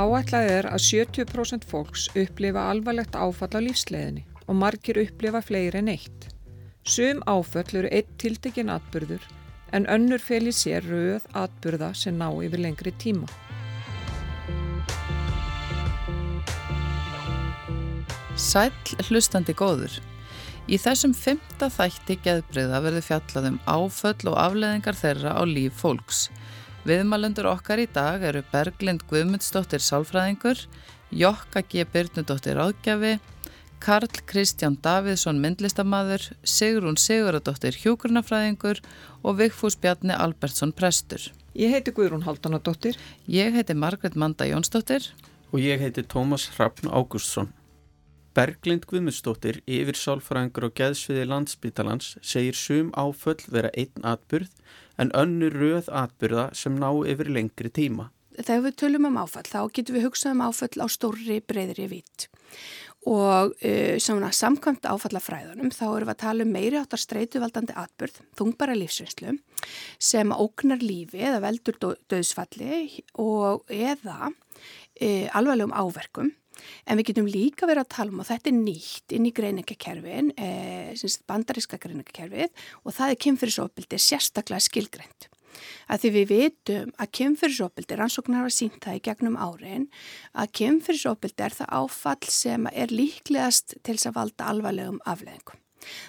Áætlað er að 70% fólks upplifa alvarlegt áfall á lífsleðinni og margir upplifa fleiri en eitt. Sum áföll eru eitt tiltekinn atbyrður en önnur fel í sér rauð atbyrða sem ná yfir lengri tíma. Sæl hlustandi góður. Í þessum fymta þætti geðbreyða verður fjallað um áföll og afleðingar þeirra á líf fólks. Viðmælendur okkar í dag eru Berglind Guðmundsdóttir Sálfræðingur, Jokka G. Byrnudóttir Ráðgjafi, Karl Kristján Davidsson myndlistamadur, Sigrún Siguradóttir Hjúkurnafræðingur og Vigfús Bjarni Albertsson Prestur. Ég heiti Guðrún Haldanadóttir. Ég heiti Margret Manda Jónsdóttir. Og ég heiti Tómas Hrafn Ágústsson. Berglind Guðmundsdóttir, yfir sálfræðingur og geðsviði landsbytalans, segir sum áföll vera einn atbyrð en önnur röð atbyrða sem ná yfir lengri tíma. Þegar við tölum um áfall, þá getum við hugsað um áfall á stórri, breyðri vitt. Og uh, samkvæmt áfallafræðunum þá erum við að tala um meiri áttar streytuvaldandi atbyrð, þungbara lífsvinslu, sem ógnar lífi eða veldur döðsfalli og eða uh, alvarlegum áverkum En við getum líka verið að tala um og þetta er nýtt inn í greiningakerfin, eh, bandaríska greiningakerfið og það er kynfyrirsofbildi sérstaklega skilgreint. Að því við veitum að kynfyrirsofbildi, rannsóknar hafa sínt það í gegnum árin, að kynfyrirsofbildi er það áfall sem er líklegast til þess að valda alvarlegum afleðingum.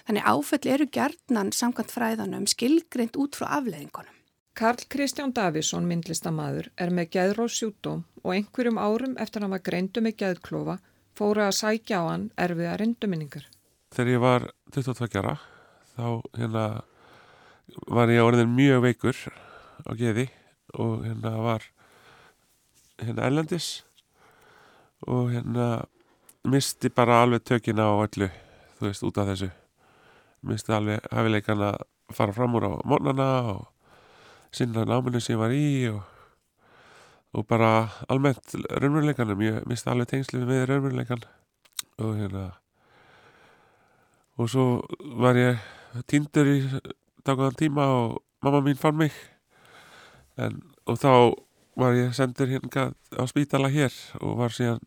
Þannig áfall eru gerðnan samkvæmt fræðanum skilgreint út frá afleðingunum. Karl Kristján Davísson, myndlistamadur, er með geðrósjútum og einhverjum árum eftir hann var greindu með geðklofa fóru að sækja á hann erfiða reynduminningar. Þegar ég var 22 ára þá hérna var ég orðin mjög veikur á geði og hérna var hérna ellendis og hérna misti bara alveg tökina á öllu þú veist út af þessu misti alveg hafileikan að fara fram úr á mornana og sinna náminu sem ég var í og og bara almennt raunveruleikanum, ég misti alveg tengslið með raunveruleikan og hérna og svo var ég týndur í dagaðan tíma og mamma mín fann mig. En, og þá var ég sendur hérna á spítala hér og var síðan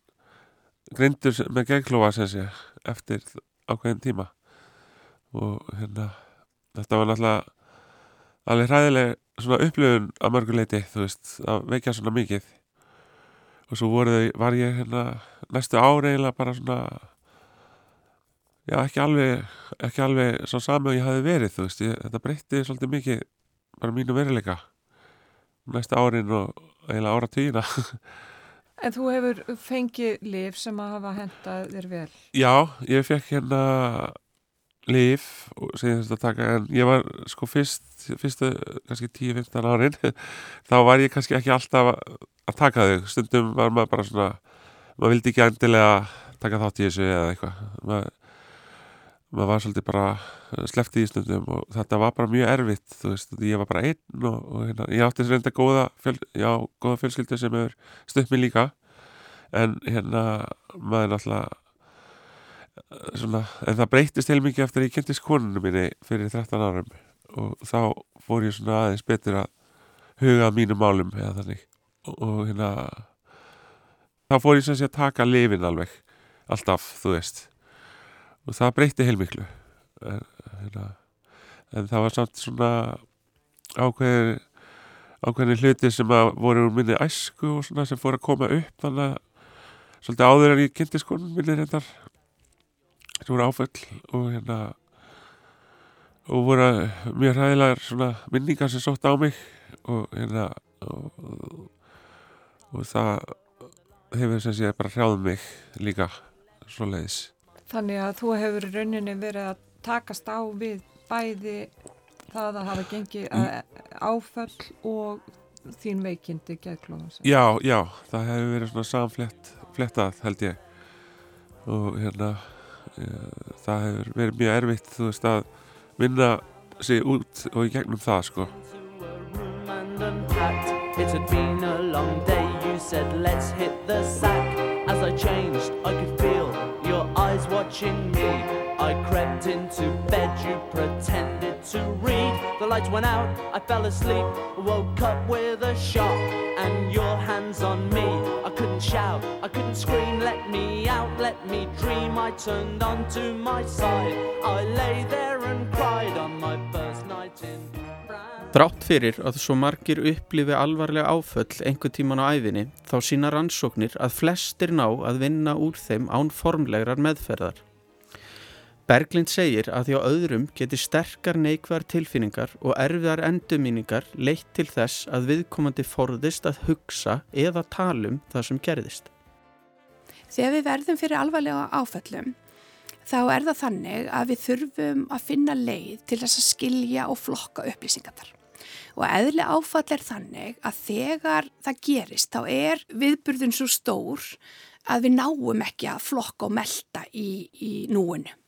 greindur með gegklófa sem sé eftir ákveðin tíma. Og hérna þetta var náttúrulega alveg hræðileg svona upplöfun að mörguleiti þú veist, að veikja svona mikið og svo voruð, var ég hérna næstu ári eiginlega bara svona já ekki alveg ekki alveg svo sami og ég hafi verið þú veist, ég, þetta breytti svolítið mikið bara mínu veruleika næstu árin og eiginlega ára tíina En þú hefur fengið liv sem að hafa hendað þér vel? Já, ég fekk hérna liv sem að taka en ég var sko fyrst fyrstu kannski 10-15 árin þá var ég kannski ekki alltaf að taka þau, stundum var maður bara svona maður vildi ekki endilega taka þátt í þessu eða eitthvað. Maður, maður var svolítið bara sleftið í stundum og þetta var bara mjög erfitt þú veist, ég var bara einn og, og hérna, ég átti þess reynda góða, fjöl, já, góða fjölskyldu sem hefur stutt mig líka. En hérna maður náttúrulega Svona, en það breytist heil mikið eftir að ég kynntist konunum minni fyrir 13 árum. Og þá fór ég svona aðeins betur að huga mínum málum eða þannig. Og, og hérna þá fór ég sem sé að taka lifin alveg alltaf, þú veist. Og það breyti heilmiklu. En, hérna, en það var samt svona ákveðin ákveðin hluti sem að voru úr minni æsku og svona sem fór að koma upp þannig að svolítið áður en ég kynntist konun minni reyndar sem voru áföll og hérna og voru mjög ræðilegar svona minningar sem sótt á mig og hérna og, og það hefur sem sé bara hrjáð mig líka svo leiðis Þannig að þú hefur rauninni verið að takast á við bæði það að hafa gengið mm. áföll og þín veikindi geðklóðum Já, já, það hefur verið svona samflettað held ég og hérna það hefur verið mjög erfitt þú veist að vinna sig út og í gegnum það sko. It had been a long day You said let's hit the sack. As I changed I could feel your eyes watching me I crept into bed You pretended to read The lights went out I fell asleep Woke up with a shock And your hands on me I couldn't I couldn't scream, let me out, let me dream. I turned onto my side. I lay there and cried on my first night in Drátt fyrir að svo margir upplifi alvarlega áföll einhver tíman á æfinni þá sína rannsóknir að flestir ná að vinna úr þeim án formlegrar meðferðar. Berglind segir að því á öðrum geti sterkar neikvar tilfinningar og erfiðar endumíningar leitt til þess að viðkomandi forðist að hugsa eða talum það sem gerðist. Þegar við verðum fyrir alvarlega áföllum þá er það þannig að við þurfum að finna leið til þess að skilja og flokka upplýsingar. Og eðli áfall er þannig að þegar það gerist þá er viðburðun svo stór að við náum ekki að flokka og melda í, í núinu.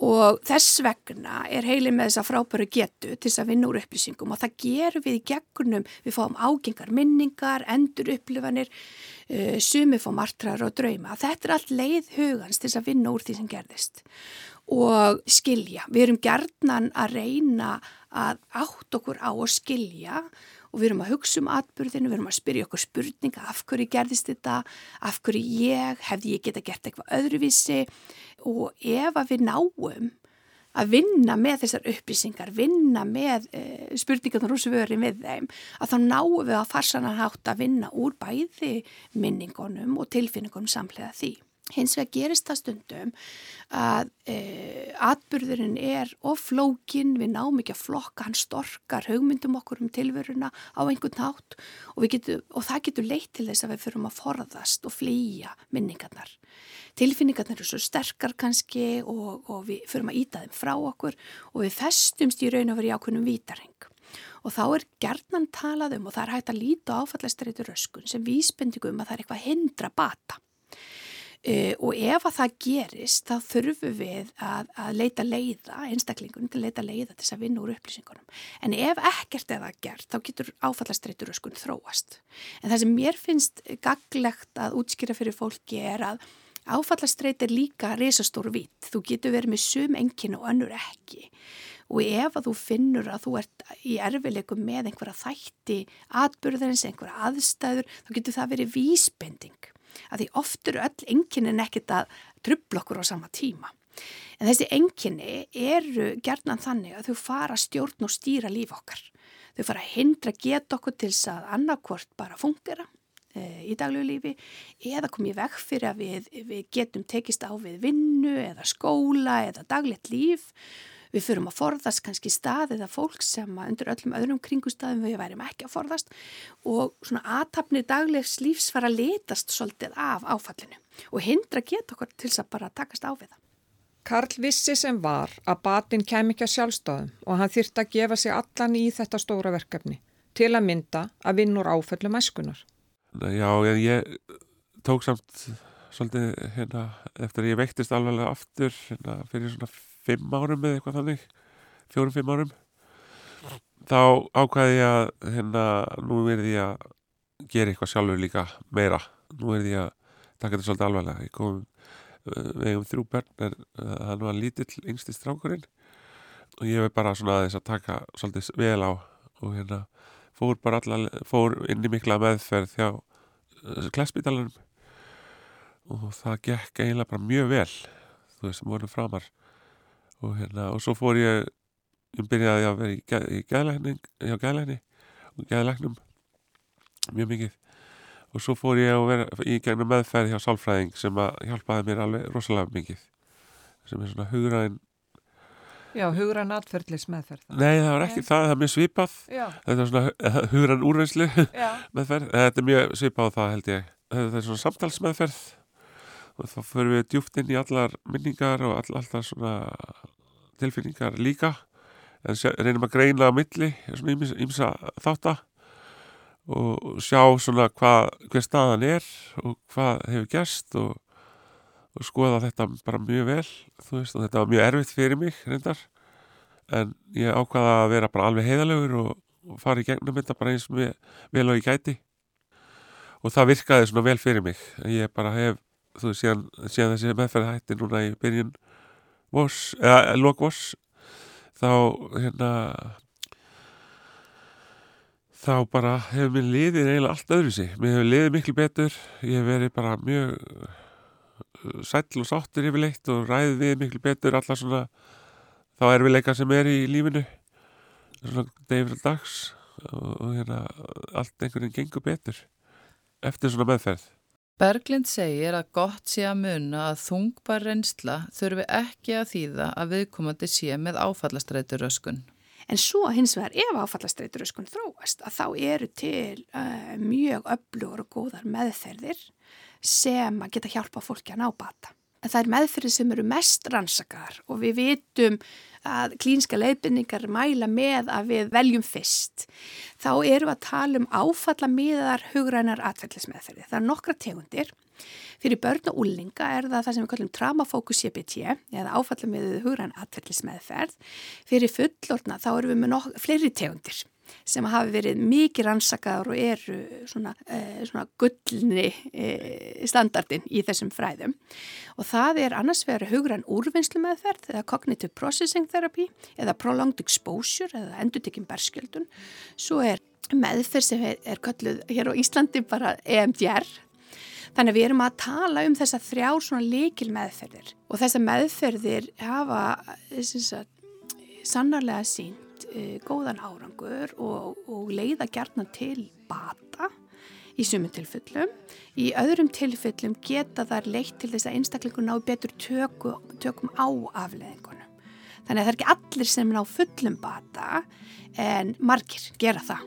Og þess vegna er heilin með þessa frábæru getu til þess að vinna úr upplýsingum og það gerum við í gegnum, við fáum ágengar minningar, endur upplifanir, uh, sumi fáum martrar og drauma. Þetta er allt leið hugans til þess að vinna úr því sem gerðist og skilja. Við erum gerðnan að reyna að átt okkur á að skilja og við erum að hugsa um atbyrðinu, við erum að spyrja okkur spurninga af hverju gerðist þetta, af hverju ég, hefði ég geta gert eitthvað öðruvísi? Og ef að við náum að vinna með þessar upplýsingar, vinna með e, spurningarnar og svöri með þeim, að þá náum við að farsanar hátt að vinna úr bæði minningunum og tilfinningunum samlega því. Hins vegar gerist það stundum að e, atbyrðurinn er oflókin, við náum ekki að flokka, hann storkar hugmyndum okkur um tilveruna á einhvern nátt og, og það getur leitt til þess að við fyrum að forðast og flýja minningarnar. Tilfinningarnar eru svo sterkar kannski og, og við fyrum að íta þeim frá okkur og við festumst í raun og verið ákveðnum vítarheng. Og þá er gerðnan talað um og það er hægt að líta áfallastreitur röskun sem vísbendingum að það er eitthvað hindra bata. Uh, og ef að það gerist þá þurfum við að, að leita leiða, einstaklingunum til að leita leiða til þess að vinna úr upplýsingunum. En ef ekkert er það gert þá getur áfallastreitur öskun þróast. En það sem mér finnst gaglegt að útskýra fyrir fólki er að áfallastreit er líka resastór vít. Þú getur verið með sum engin og önnur ekki. Og ef að þú finnur að þú ert í erfileikum með einhverja þætti, atbyrðarins, einhverja aðstæður, þá getur það verið vísbending að því oft eru öll enginnin ekkit að trubla okkur á sama tíma. En þessi enginni eru gerðnan þannig að þau fara stjórn og stýra líf okkar. Þau fara að hindra geta okkur til þess að annarkvort bara fungera e, í daglegu lífi eða komið vekk fyrir að við, við getum tekist á við vinnu eða skóla eða daglegt líf Við fyrum að forðast kannski stað eða fólk sem undir öllum öðrum kringustafum við værim ekki að forðast og svona aðtapnir daglegs lífs fara að letast svolítið af áfallinu og hindra geta okkur til þess að bara takast á við það. Karl vissi sem var að batinn kem ekki að sjálfstofum og hann þyrta að gefa sig allan í þetta stóra verkefni til að mynda að vinna úr áföllum æskunar. Já, ég tók samt svolítið hérna eftir að ég veiktist alveg aftur hérna fyrir svona fimm árum eða eitthvað þannig fjórum-fimm árum þá ákvæði ég að hérna, nú verði ég að gera eitthvað sjálfur líka meira. Nú verði ég að taka þetta svolítið alvarlega. Ég kom uh, við um þrjú börn en uh, það var lítill yngsti strákurinn. Og ég vei bara svona aðeins að taka svolítið vel á og hérna fór bara allar fór inn í mikla meðferð þjá uh, klesspítalanum og það gekk eiginlega bara mjög vel þú veist sem vorum framar og hérna og svo fór ég ég byrjaði að vera í, í gæðlækning hjá gæðlækni og gæðlæknum mjög mikið. Og svo fór ég að vera í gegnum meðferð hjá sálfræðing sem að hjálpaði mér alveg rosalega mikið sem er svona hugræðin Já, hugræn atferðlis meðferð Nei, það var ekki það, það er mjög svipað. Já. þetta er svona hugræn úrveinslu meðferð, þetta er mjög svipað á það held ég. Þetta er svona samtalsmeðferð og þá förum við djúpt inn í allar minningar og all, alltaf svona tilfinningar líka. En reynum að greina á milli svona ímsa þáttar og sjá svona hvað hver staðan er og hvað hefur gerst og, og skoða þetta bara mjög vel. Veist, og þetta var mjög erfitt fyrir mig reyndar. En ég ákvaða að vera bara alveg heiðalegur og, og fara í gegnum þetta bara eins og vel og ég gæti. Og það virkaði svona vel fyrir mig. Ég bara hef þú síðan, síðan þessi meðferð hætti núna í byrjun voss, eða lok voss þá hérna þá bara hefur mér liðið eiginlega allt öðru sig. Mér hefur liðið miklu betur, ég hef verið bara mjög uh, sæll og sáttur yfirleitt og ræðið við miklu betur alla svona þá erfileika sem er í lífinu svona degi fyrir dags og, og hérna allt einhvern veginn gengur betur eftir svona meðferð. Berglind segir að gott sé að muna að þungbar reynsla þurfi ekki að þýða að viðkomandi sé með áfallastreituröskun. En svo hins vegar ef áfallastreituröskun þróast að þá eru til uh, mjög öflugur og góðar meðferðir sem að geta hjálpa fólki að ná bata. Það er meðferðir sem eru mest rannsakar og við vitum að klínska leiðbynningar mæla með að við veljum fyrst. Þá eru að tala um áfalla miðar hugrænar atvellismeðferði. Það er nokkra tegundir Fyrir börn og úlninga er það það sem við kallum tramafókus CBT eða áfalla með hugran atverðlismeðferð. Fyrir fullorna þá erum við með fleiri tegundir sem hafi verið mikið rannsakaður og eru svona, eh, svona gullni eh, standardin í þessum fræðum. Og það er annars vegar hugran úrvinnslu meðferð eða cognitive processing therapy eða prolonged exposure eða endutekinn berskjöldun. Svo er meðferð sem er, er kalluð hér á Íslandi bara EMDR Þannig að við erum að tala um þessa þrjár svona líkil meðferðir og þessa meðferðir hafa sagt, sannarlega sínt e, góðan árangur og, og leiða gertna til bata í sumum tilfellum. Í öðrum tilfellum geta þar leitt til þess að einstaklingu ná betur töku, tökum á afleðingunum. Þannig að það er ekki allir sem ná fullum bata en margir gera það.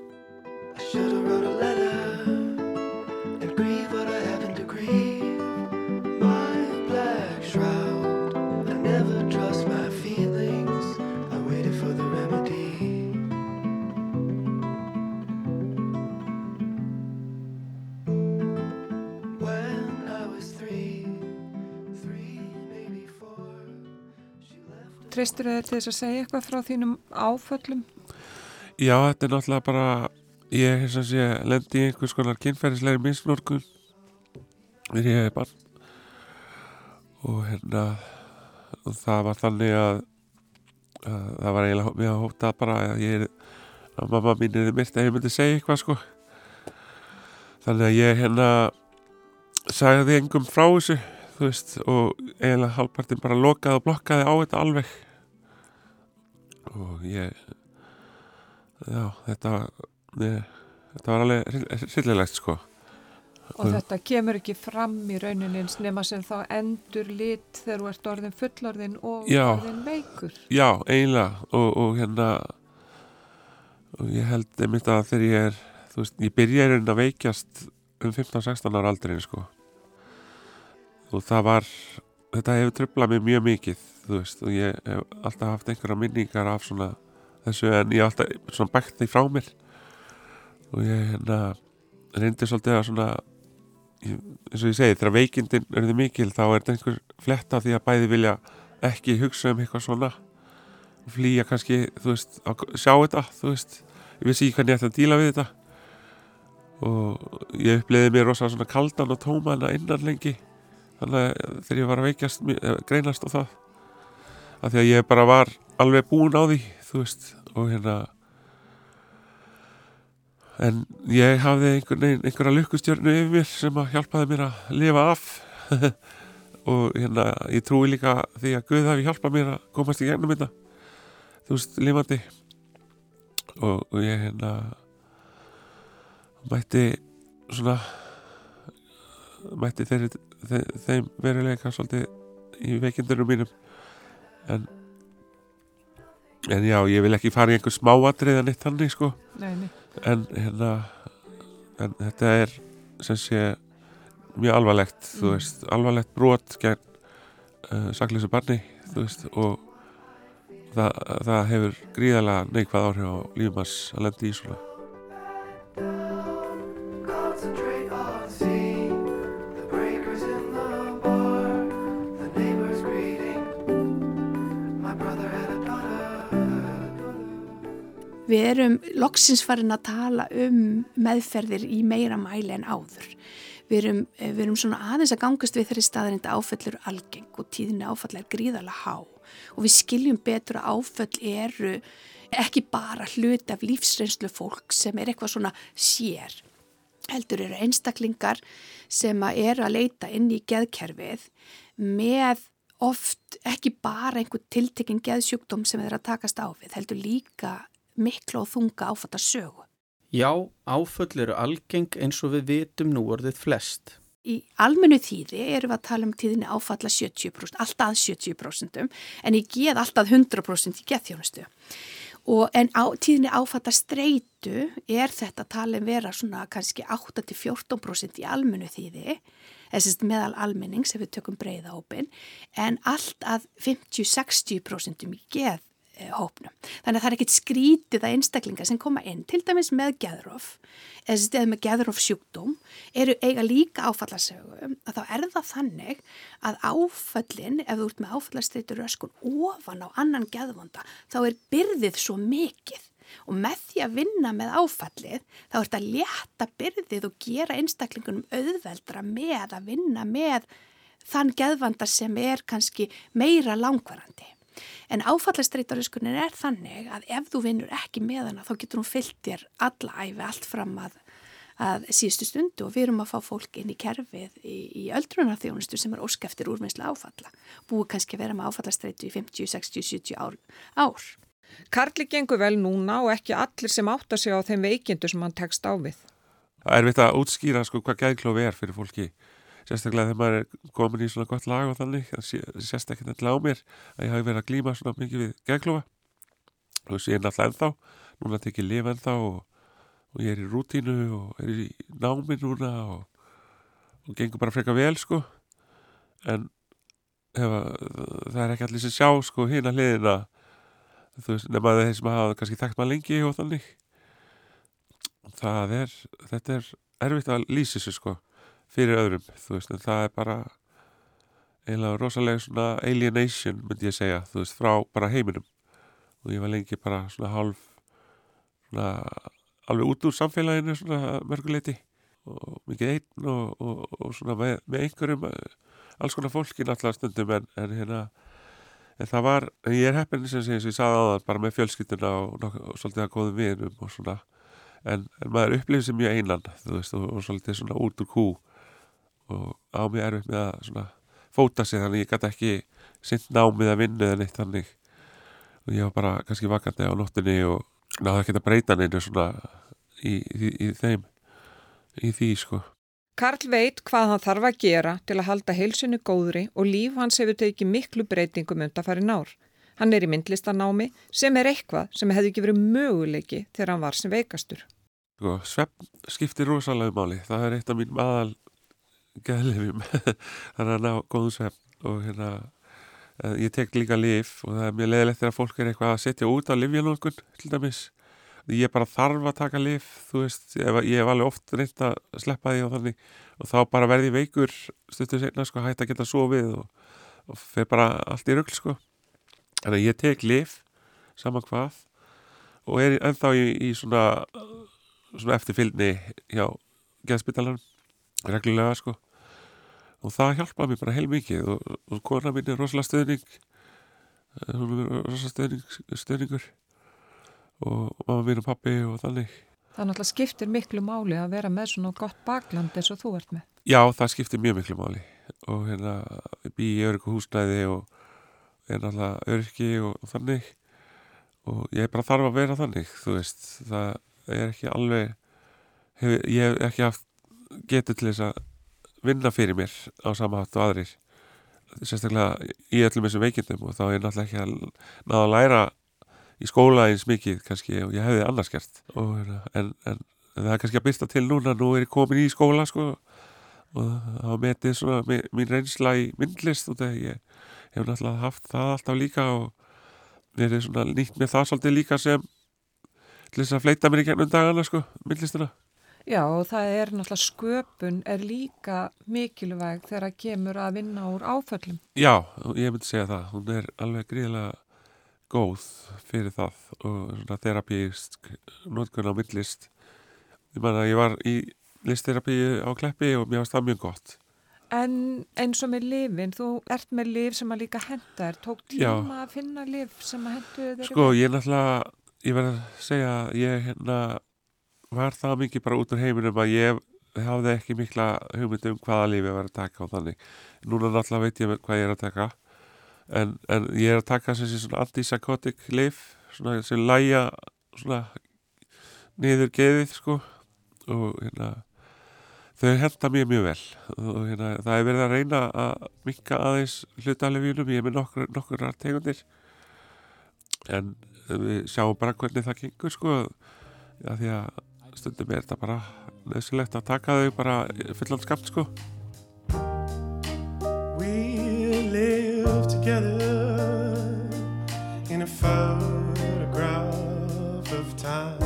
Treystur þið til þess að segja eitthvað frá þínum áföllum? Já, þetta er náttúrulega bara ég hef sem sé lendi í einhvers konar kynferðislegri misnórkun þegar ég hef barn. Og hérna og það var þannig að, að það var eiginlega mjög að hóta bara að ég er að mamma mín er myrt að ég myndi segja eitthvað sko. Þannig að ég hérna sagði engum frá þessu þú veist, og eiginlega halvpartin bara lokaði og blokkaði á þetta alveg og ég já, þetta ég, þetta var alveg sillilegt sko. Og þetta kemur ekki fram í rauninins nema sem þá endur lit þegar þú ert orðin fullorðin og já, orðin veikur. Já, eiginlega. Og, og hérna og ég held einmitt að þegar ég er þú veist, ég byrja í raunin að veikjast um 15-16 ára aldrin sko. Og það var þetta hefur tröflað mér mjög mikið þú veist og ég hef alltaf haft einhverja minningar af svona þessu en ég hef alltaf svona bækt því frá mér. Og ég hérna reyndi svolítið að svona ég, eins og ég segi þegar veikindin er þið mikil þá er þetta einhver fletta því að bæði vilja ekki hugsa um eitthvað svona flýja kannski þú veist að sjá þetta þú veist. Ég vissi ekki hvernig ég ætti að díla við þetta. Og ég uppleiði mér rosa svona kaldan og tóman að innan lengi. Þannig að þegar ég var að veikjast eh, greinast á það af því að ég bara var alveg búin á því þú veist og hérna en ég hafði einhver, einhverja lukkustjörnu yfir mér sem að hjálpaði mér að lifa af. Og hérna ég trúi líka því að Guð hafi hjálpað mér að komast í gennum þetta þú veist, lifandi. Og, og ég hérna mætti svona mætti þeirri þeim veruleika svolítið í veikindunum mínum en en já, ég vil ekki fara í einhver smáatrið en eitt hannig sko nei, nei. en hérna en þetta er sem sé mjög alvarlegt, mm. þú veist alvarlegt brot gegn uh, sakleysu barni, þú veist og það, það hefur gríðarlega neikvað áhrif á lífumars að lendi í svona við erum loksins farin að tala um meðferðir í meira mæli en áður. Við erum, við erum svona aðeins að gangast við þeirri staðarind að áföllur algeng og tíðinni áfall er gríðarlega há og við skiljum betur að áföll eru ekki bara hlut af lífsreynslu fólk sem er eitthvað svona sér. Heldur eru einstaklingar sem að eru að leita inn í geðkerfið með oft ekki bara einhver tiltekinn geðsjúkdóm sem þeir að takast á við, heldur líka miklu og þunga áfatta sögu. Já, áföll eru algeng eins og við vitum nú orðið flest. Í almennu þýði erum við að tala um tíðinni áfalla 70%, alltaf 70% en í geð alltaf 100% í geðþjónustu. Og en á, tíðinni áfalla streitu er þetta talin vera svona kannski 8-14% í almennu þýði, þessist meðal almenning sem við tökum breyða hópin, en allt að 50-60% í geð hópnum. Þannig að það er ekkit skrítið að einstaklingar sem koma inn, til dæmis með geðróf, eða með geðróf sjúkdóm, eru eiga líka áfallarsögu, að þá er það þannig að áfallin, ef þú ert með áfallastreitur röskun ofan á annan geðvonda, þá er byrðið svo mikið og með því að vinna með áfallið, þá ert að létta byrðið og gera einstaklingunum auðveldra með að vinna með þann geðvanda sem er kannski meira langvarandi. En áfallastreitaröskunin er þannig að ef þú vinnur ekki með hana þá getur hún fyllt þér alla æfi allt fram að, að síðustu stundu og við erum að fá fólk inn í kerfið í, í öldrunarþjónustu sem er óskæftir úrvinnsla áfalla. Búið kannski að vera með áfallastreitu í 50, 60, 70 ár. ár. Karli gengur vel núna og ekki allir sem átta sig á þeim veikindu sem hann tekst á við. Það er vitt að útskýra sko hvað gæðklofi er fyrir fólki sérstaklega þegar maður er komin í svona gott lag og þannig, ekki nefnilega á mér að ég hafi verið að glýma svona mikið við geðklofa og þessi er náttúrulega ennþá, núna tekið lif ennþá og, og ég er í rútínu og er í námi núna og, og gengur bara freka vel sko. En hefa, það er ekki allir sem sjá sko hinn að hliðina þú veist, nema þeir sem hafa kannski þekkt maður lengi og þannig. Það er, þetta er erfitt að lýsa þessu sko fyrir öðrum, þú veist, en það er bara eiginlega rosalega svona alienation, myndi ég segja, þú veist, frá bara heiminum. Og ég var lengi bara svona hálf svona alveg út úr samfélaginu svona mörguleiti og mikið einn og, og, og svona með, með einhverjum alls konar fólki náttúrulega stundum en, en hérna en það var, en ég er heppin sem ég sagði á það bara með fjölskyttuna og, og svolítið að góðum vinum og svona. En, en maður upplifir sem mjög einan þú veist og svolítið svona út úr kú og á mig erfitt með að svona, fóta sig þannig ég gæti ekki sinn námið að vinna eða neitt þannig og ég var bara kannski vakandi á nóttinni og náðu ekki að breyta neina svona í, í, í þeim í því sko Karl veit hvað hann þarf að gera til að halda heilsinu góðri og líf hans hefur tekið miklu breytingum undan farið nár. Hann er í myndlistanámi sem er eitthvað sem hefði ekki verið möguleiki þegar hann var sem veikastur. Sko, svepp skiptir rosalega máli. Það er eitt af mín aðal geðlifjum þannig að ná góðum svepp og hérna eh, ég tek líka lif og það er mjög leðilegt þegar fólk er eitthvað að setja út á livjanókun til dæmis. Ég bara þarf að taka lif þú veist, ég hef alveg oft reynd að sleppa því og þannig. Og þá bara verði veikur stuttur segna sko hægt að geta sofið og, og fer bara allt í rögl sko. Þannig að ég tek lif saman hvað og er ennþá í, í svona, svona eftirfylgni hjá geðspitalanum reglulega sko. Og það hjálpaði mér bara heil mikið og, og kona mín er rosalega stöðning eh, hún er rosalega stöðning, stöðningur og mamma mín og pappi og þannig. Það náttúrulega skiptir miklu máli að vera með svona gott bakland eins og þú ert með. Já, það skiptir mjög miklu máli. Og hérna bý í öryggu húsnæði og er náttúrulega öryggi og, og þannig. Og ég bara þarf að vera þannig þú veist, það er ekki alveg hef, ég hef ekki haft getur til þess að vinna fyrir mér á samahatt og aðrir sérstaklega í öllum þessum veikindum og þá er náttúrulega ekki að náða að læra í skóla eins mikið kannski og ég hefði annars gert. Og, hérna, en, en, það er kannski að byrsta til núna nú er ég komin í skóla sko og var metið svona mín reynsla í myndlist og það ég hef náttúrulega haft það alltaf líka og er svona nýtt með það svolítið líka sem til þess að fleita mér í gennum dagana sko, myndlistina Já og það er náttúrulega sköpun er líka mikilvæg þegar að kemur að vinna úr áföllum. Já, ég myndi segja það. Hún er alveg gríðilega góð fyrir það og svona terapíist, nótkunn á myndlist. Ég man að ég var í listterapíu á Kleppi og mér varst það mjög gott. En eins og með lifin, þú ert með lif sem að líka henda er. Tók tíma Já. að finna lif sem að hendu þeirri? Sko, ég náttúrulega ég verð að segja ég hérna var það mikið bara út úr heiminum að ég hafði ekki mikla hugmynd um hvaða lífi ég var að taka og þannig? Núna náttúrulega veit ég hvað ég er að taka. En, en ég er að taka sé svona antipsychotic lif svona sem læja svona niður geðið sko. Og hérna þau henda mér mjög vel. Og hérna það er verið að reyna að mikka aðeins hlutalefjunum ég er með nokkur, nokkur tegundir. En við sjáum bara hvernig það gengur sko. Já, því að stundum er þetta bara nöðsilegt að taka þau bara fullan skapt sko We live together in a photograph of time.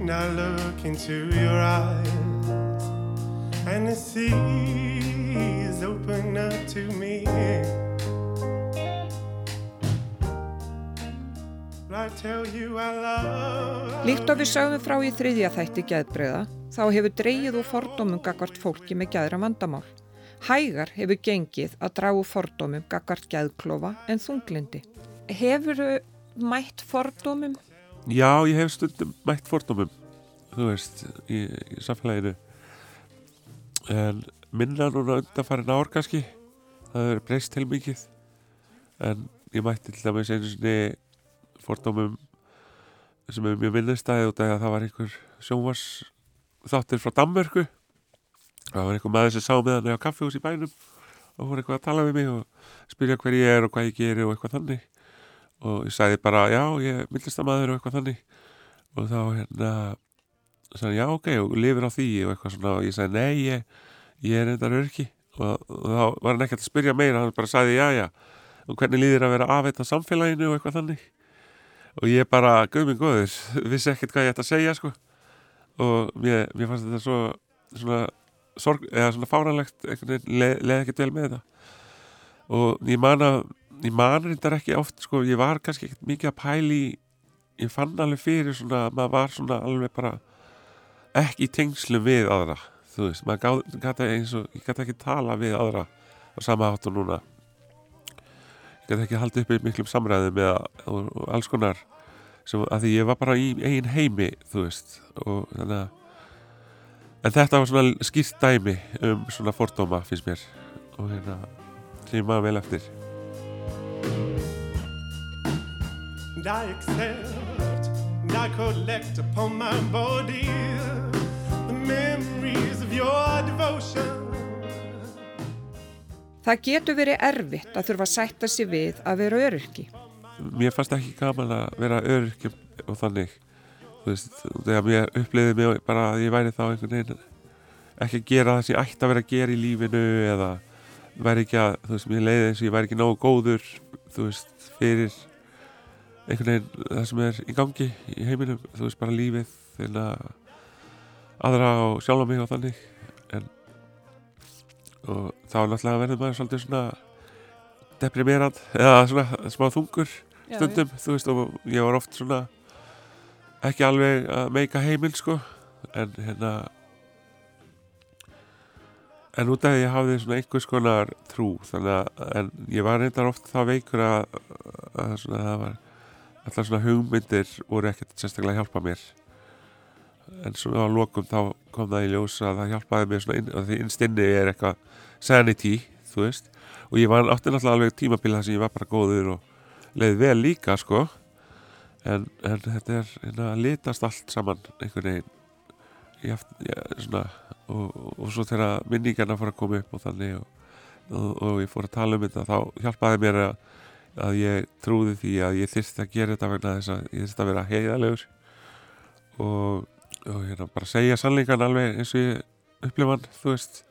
And I look into your eyes, and the seas open up to me. Líkt og við sögum frá í þriðja þætti geðbreyða, þá hefur dreyið úr fordómum gagvart fólki með geðra vandamál. Hægar hefur gengið að dragu fordómum gagvart geðklofa en þunglindi. Hefur mætt fordómum? Já, ég hef stundum mætt fordómum þú veist, í, í samfélaginu en minna núna undanfærin ár kannski það er breyst til mikið en ég mætti til dæmis einu sinni fordómum sem er mjög af að það var einhver sjónvars þáttir frá Danmörku. Það var einhver maður sem sá með hann á kaffihús í bænum og voru eitthvað að tala við mig og spyrja hver ég er og hvað ég geri og eitthvað þannig. Og ég sagði bara já, ég er myndlistamæður og eitthvað þannig. Og þá hérna sagði já, ok, og lifir á því og eitthvað svona. Og ég sagði nei, ég, ég er endar örki og, og þá var hann ekkert að spyrja meira, hann bara sagði já, já og hvernig líðir að vera afveit á samfélaginu og eitthvað þannig og ég bara, guðminn góður, vissi ekkert hvað ég ætti að segja sko. Og mér, mér fannst þetta svo svona, sorg, eða svona fáranlegt einhvern veginn, leð, leð ekkert vel með þetta. Og ég man að ég man reyndar ekki oft sko, ég var kannski ekkert mikið að pæli ég fann alveg fyrir svona maður var svona alveg bara ekki í tengslu við aðra þú veist, maður gæti eins og ég gæti ekki tala við aðra á sama hátt og núna gæti ekki haldið upp í miklum samræðum og alls konar sem að því ég var bara í eigin heimi þú veist og þannig að en þetta var svona skýrt dæmi um svona fordóma finnst mér og hérna ég maður vel eftir I accept and I collect upon my body the memories of your devotion. Það getur verið erfitt að þurfa að sætta sig við að vera öryrki. Mér fannst ekki gaman að vera öryrki og þannig þú veist, þegar mér uppliði mig bara að ég væri þá einhvern veginn ekki að gera það sem ég ætti að vera að gera í lífinu eða væri ekki að, þú veist, mér leiði eins og ég væri ekki nógu góður, þú veist, fyrir einhvern veginn það sem er í gangi í heiminum, þú veist, bara lífið þegar aðra og sjálfa mig og þannig og þá náttúrulega verður maður svolítið svona deprimerand eða svona smá þungur stundum, já, þú veist, og ég var oft svona ekki alveg að meika heimil, sko. En hérna en út af því að ég hafði svona einhvers konar trú þannig að en ég var reyndar oft þá veikur að, að svona, það var alltaf svona hugmyndir voru ekkert sérstaklega að hjálpa mér en svona á lokum þá kom það í ljós að það hjálpaði mér svona inn, og því innstinni er eitthvað sanity, þú veist. Og ég var átti náttúrulega alveg tímabila að ég var bara góður og leiði vel líka sko. En, en þetta er hérna, að litast allt saman einhvern veginn. Ég, svona, og, og, og svo þegar minningarna fór að koma upp og þannig og, og ég fór að tala um þetta þá hjálpaði mér að, að ég trúði því að ég þyrsti að gera þetta vegna þess að ég þyrsti að vera heiðalegur og, og hérna bara segja sannleikan alveg eins og ég upplifa hann, þú veist.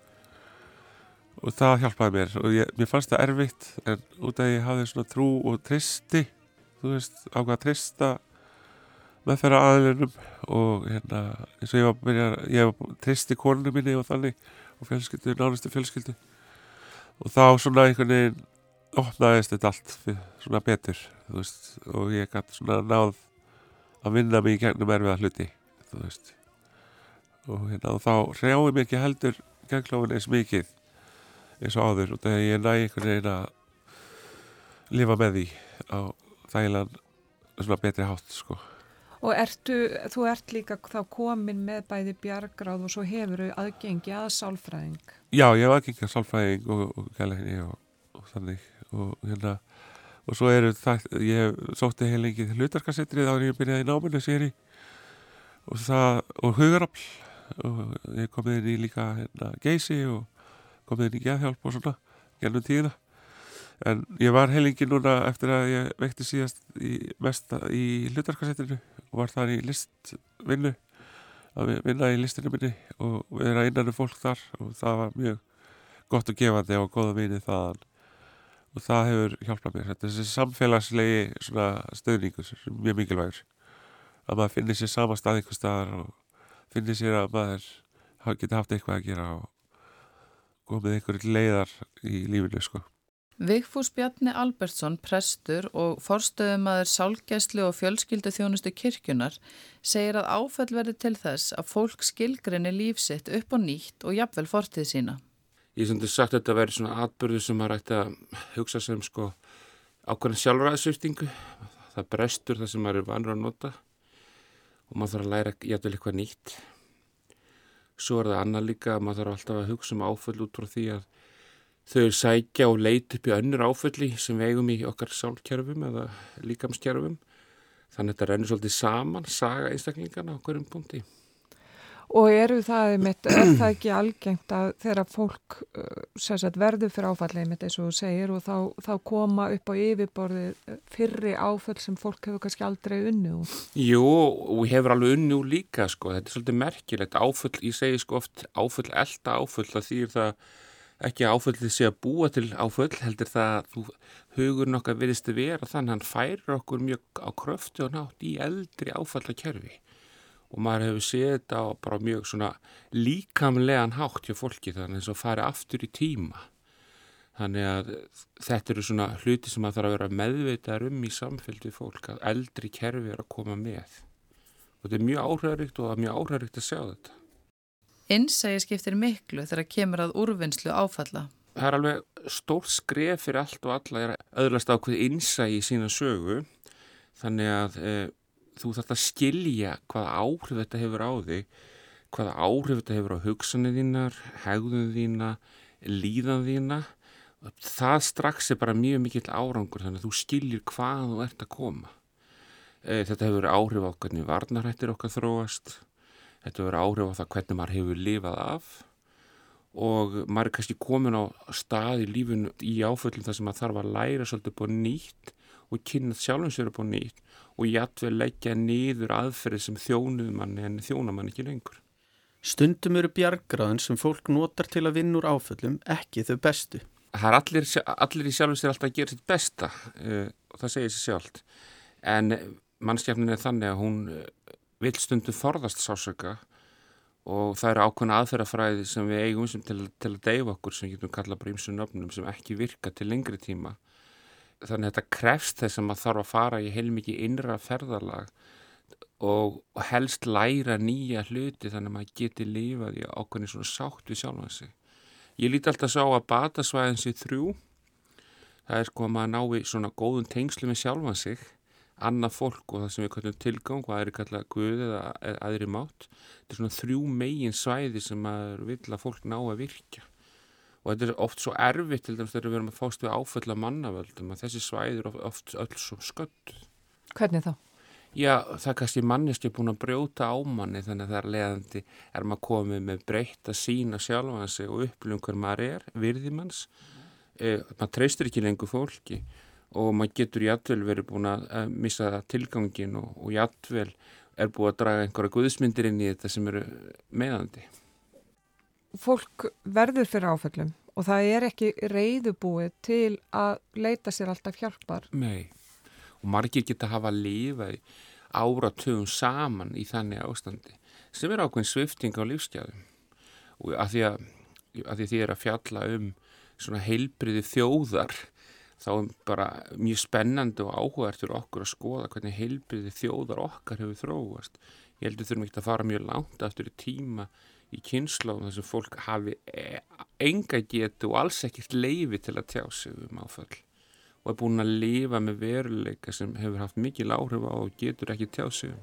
Og það hjálpaði mér og ég, mér fannst það erfitt en út af ég hafði svona trú og tristi þú veist, ákvað að trista með þeirra aðlunum og hérna eins og ég var byrja, ég var tristi konunum minni og þannig og fjölskyldu, nánustu fjölskyldu. Og þá svona einhvern veginn opnaðist þetta allt svona betur þú veist og ég gæti svona náð að vinna mig í gegnum erfiða hluti þú veist og hérna og þá hrjáði mér ekki heldur gegnklófin eins mikið eins og áður og þegar ég næ einhvern veginn að lifa með því á þægilegan svona betri hátt sko. Og ertu, þú ert líka þá komin með bæði bjargráð og svo hefur þau aðgengi að sálfræðing. Já, ég hef aðgengið sálfræðing og, og gæleginni og, og þannig og hérna og svo eru það, ég sótti heil lengi hlutarkasettrið áður en ég byrjaði náminu séri og og hugarafl og ég komið inn í líka hérna geysi og komið inn í geðhjálp og svona gennum tíðina. En ég var heil lengi núna eftir að ég vekti síðast í, mest í hlutarkasettrinu og var þar í listvinnu að vinna í listinu minni og vera innan um fólk þar. Og það var mjög gott og gefandi og góða vinið þaðan. Og það hefur hjálpað mér. Þessi samfélagslegi stöðningu sem er mjög mikilvægur að maður finnir sér sama stað einhver staðar og finnir sér að maður geta haft eitthvað að gera og komið einhverju leiðar í lífinu sko. Vigfús Bjarni Albertsson, prestur og forstöðumadur sálgæslu og fjölskyldu þjónustu kirkjunar segir að áfell verði til þess að fólk skilgrinni lífsitt upp á nýtt og jafnvel fortið sína. Ég sem þú sagt að þetta væri svona atbyrðu sem maður ætti að hugsa sem sko ákveðin sjálfræðsviftingu. Það brestur það sem maður er vanur að nota og maður þarf að læra jæfnvel eitthvað nýtt. Svo er það annað líka að maður þarf alltaf að hugsa um áföll út frá því að þau sækja og leita upp í önnur áfölli sem við eigum í okkar sálkerfum eða líkamskerfum. Þannig að þetta rennur svolítið saman, saga einstaklingana á hverjum punkti. Og eru það, einmitt, er það ekki algengt að þegar fólk sagt, verður fyrir áfallið mitt eins og þú segir og þá, þá koma upp á yfirborðið fyrri áfall sem fólk hefur kannski aldrei unni úr? Jú, og hefur alveg unni úr líka sko, þetta er svolítið merkilegt. Áfall, ég segi sko oft áfall, elda áfall, það þýr það ekki áfallið sé að búa til áfall, heldur það að þú hugur nokkað viðstu vera þannig að hann færir okkur mjög á kröftu og nátt í eldri áfallakerfi og maður hefur séð þetta á bara mjög svona líkamlegan hátt hjá fólki þannig að það fari aftur í tíma. Þannig að þetta eru svona hluti sem maður þarf að vera meðveitaður um í samfélgið fólk að eldri kerfi er að koma með. Og þetta er mjög áhræðrikt og það er mjög áhræðrikt að sjá þetta. Innsægi skiptir miklu þegar kemur að úrvinnslu áfalla. Það er alveg stór skref fyrir allt og alla er öðlast ákveð innsægi í sína sögu. Þannig að e, þú þarf að skilja hvaða áhrif þetta hefur á þig, hvaða áhrif þetta hefur á hugsanir þínar, hegðun þína, líðan þína. Það strax er bara mjög mikill árangur þannig að þú skiljir hvað þú ert að koma. E, þetta hefur áhrif á hvernig varnarhættir okkar þróast, þetta hefur áhrif á það hvernig maður hefur lifað af og maður er kannski komin á stað í lífunu í áföllum þar sem maður þarf að læra svolítið búið nýtt og kynna sjálfum sér búið nýtt og jættvel leggja niður aðferði sem þjónuð manni en þjóna manni ekki lengur. Stundum eru bjargraðun sem fólk notar til að vinna úr áföllum ekki þau bestu. Það er allir, allir í sjálfum sér alltaf að gera sitt besta uh, og það segir sér sjálft. En mannskjafnin er þannig að hún uh, vil stundum forðast sásöka og það eru ákveðna aðferðafræði sem við eigum sem til, til að deyfa okkur sem getum kalla bara ímsu nöfnum sem ekki virka til lengri tíma þannig að þetta krefst þess að maður þarf að fara í heilmikið innra ferðarlag og helst læra nýja hluti þannig að maður geti lifað í ákveðin svona sátt við sjálf hansi. Ég líti alltaf sá að batasvæðin sé þrjú. Það er sko að maður ná í svona góðun tengslu með sjálf hansi, annað fólk og það sem við kallum tilgang og aðri kalla guð eða aðri mátt. Þetta er svona þrjú megin svæði sem maður vil að fólk ná að virka og þetta er oft svo erfitt til dæmis þegar við erum að fást við áföll af mannavöldum að þessi svæði eru oft öll svo skött Hvernig þá? Já, það er kannski manneski búin að brjóta á manni þannig að það er leðandi er maður komið með breytt að sína sjálfa sig og upplifum hver maður er, virðimanns eh, maður treystur ekki lengur fólki og maður getur jættvel verið búin að missa tilgangin og, og jættvel er búin að draga einhverja guðsmyndir inn í þetta sem eru meðandi fólk verður fyrir áföllum og það er ekki reyðubúið til að leita sér alltaf hjálpar. Nei, og margir geta hafa lífað áratugum saman í þannig ástandi sem er ákveðin svifting á lífsgjafum og að því að, að því er að fjalla um svona heilbriði þjóðar þá er bara mjög spennandi og áhugart fyrir okkur að skoða hvernig heilbriði þjóðar okkar hefur þróast. Ég heldur þurfum ekki að fara mjög langt aftur í tíma í kynsláðum þar sem fólk hafi e, enga getu og alls ekkert leifi til að tjá sig um áfall og er búin að lifa með veruleika sem hefur haft mikil áhrif á og getur ekki tjáð sig um.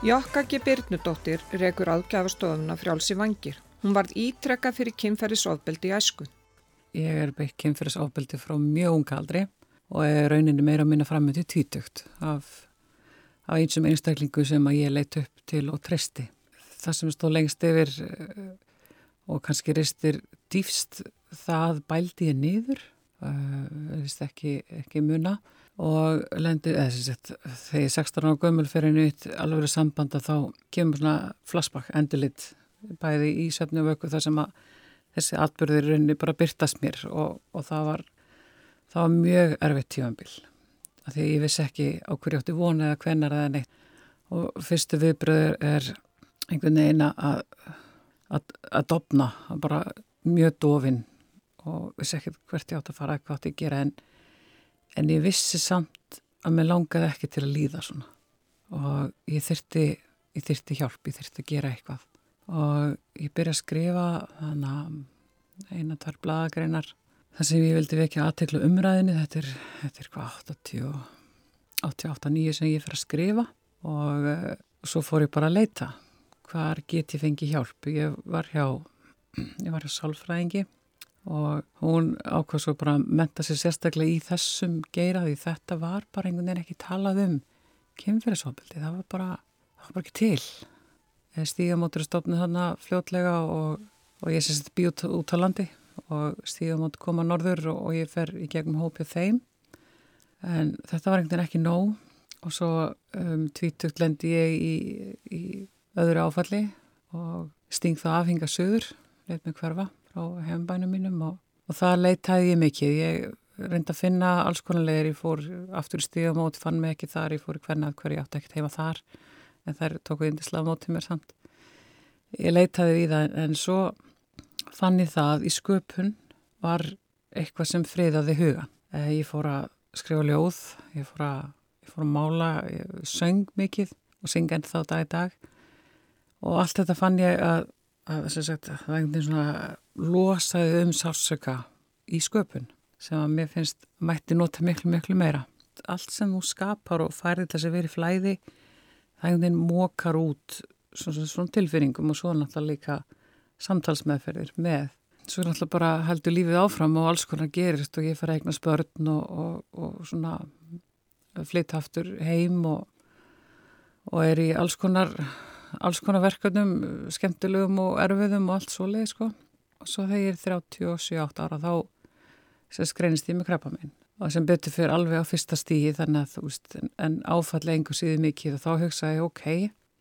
Keep falling. Jokka G. Byrnudóttir rekur aðgjafastofuna frjálsi vangir. Hún varð ítrekka fyrir kynferðisofbeldi í æsku. Ég er beitt kynferðisofbeldi frá mjög unga aldri og er rauninni meira að minna fram með til tvítugt af, af einsum einstaklingu sem að ég leitt upp til og treysti. Það sem stóð lengst yfir eh, og kannski ristir dýfst það bældi ég niður, ekki, ekki muna og lendi, sagt, þegar ég er 16 ára gömul fyrir nýtt alveg sambanda þá kemur svona flashback endulit bæði í söfnu vöku þar sem að þessi atbyrður rauninni bara byrtast mér og, og það var það var mjög erfitt tífambil af því ég vissi ekki á hverju átti vona eða hvenar eða neitt. Og fyrstu viðbröður er einhvern veginn að að, að dopna, að bara mjög dofin og vissi ekki hvert ég átti að fara, hvað átti að gera en en ég vissi samt að mér langaði ekki til að líða svona. Og ég þyrti, ég þyrti hjálp, ég þyrti að gera eitthvað. Og ég byrja að skrifa þannig að eina, tvær bladagreinar þar sem ég vildi vekja aðtekla umræðinni, þetta er, þetta er hvað 80, 88-9 sem ég fyrir að skrifa. Og uh, svo fór ég bara að leita. Hvar get ég fengið hjálp? Ég var hjá, ég var hjá sálfræðingi og hún ákvað svo bara að menta sér sérstaklega í þessum geira því þetta var bara einhvern veginn ekki talað um kynferðisofbildi, það var bara það var bara ekki til. Stígamótur er stofnuð þarna fljótlega og, og ég sést bí út, út á landi og stígamótur koma norður og, og ég fer í gegnum hópið þeim. En þetta var einhvern veginn ekki nóg og svo um, tvítugt lendi ég í, í öðru áfalli og sting það afhinga söður, leit mig hverfa frá hefnbænum mínum og, og það leitaði ég mikið. Ég reyndi að finna alls konar leir, ég fór aftur í stígamóti, fann mig ekki þar, ég fór í hvernað hverju átti ekkert heima þar, en þær tóku índislega mótið mér samt. Ég leitaði við það en svo fann ég það í sköpun var eitthvað sem friðaði hugan. Ég fór að skrifa ljóð, ég fór að, ég fór að mála, ég söng mikið og synga enn þá dag í dag og allt þetta fann ég að, að sagt, það var einhvern veginn svona losaði um sársöka í sköpun sem að mér finnst mætti nota miklu miklu meira. Allt sem þú skapar og færði þess að vera í flæði það einhvern veginn mókar út svona, svona tilfinningum og svo náttúrulega líka samtalsmeðferðir með. Svo náttúrulega bara heldur lífið áfram og alls konar gerist og ég fara eignar spörn og, og, og svona flytt aftur heim og, og er í alls konar alls konar verkefnum, skemmtilegum og erfiðum og allt svo leið sko. Og svo þegar ég er 37-8 ára þá sem skreinist ég með krabba minn og sem betur fyrir alveg á fyrsta stígi þannig að þú veist, en áfall engur síði mikið og þá hugsaði ég, ok,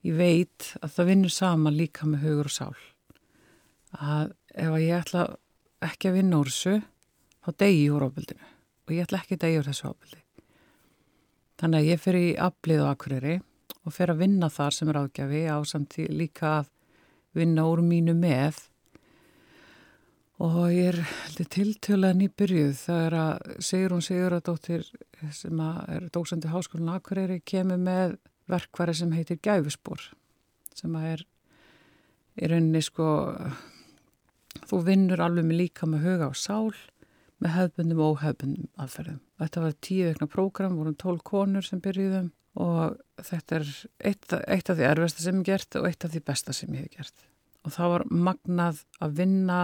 ég veit að það vinnur saman líka með hugur og sál. Að ef ég ætla ekki að vinna úr þessu, þá degi ég úr ábyldinu og ég ætla ekki að degi úr þessu ábyldi. Þannig að ég fyrir í aflið á Akureyri og fer að vinna þar sem er ágjafi á samtíð líka að vinna úr mínu með og ég er tiltölaðin í byrjuð það er að Sigrun Siguradóttir sem er dósandi háskólinn Akureyri kemur með verkværi sem heitir Gæfuspor sem að er í rauninni sko þú vinnur alveg með líka með huga og sál með hefbundum og óhefbundum aðferðum. Þetta var tíu veikna prógram, vorum tól konur sem byrjuðum og þetta er eitt, eitt af því erfesta sem ég hef gert og eitt af því besta sem ég hef gert. Og það var magnað að vinna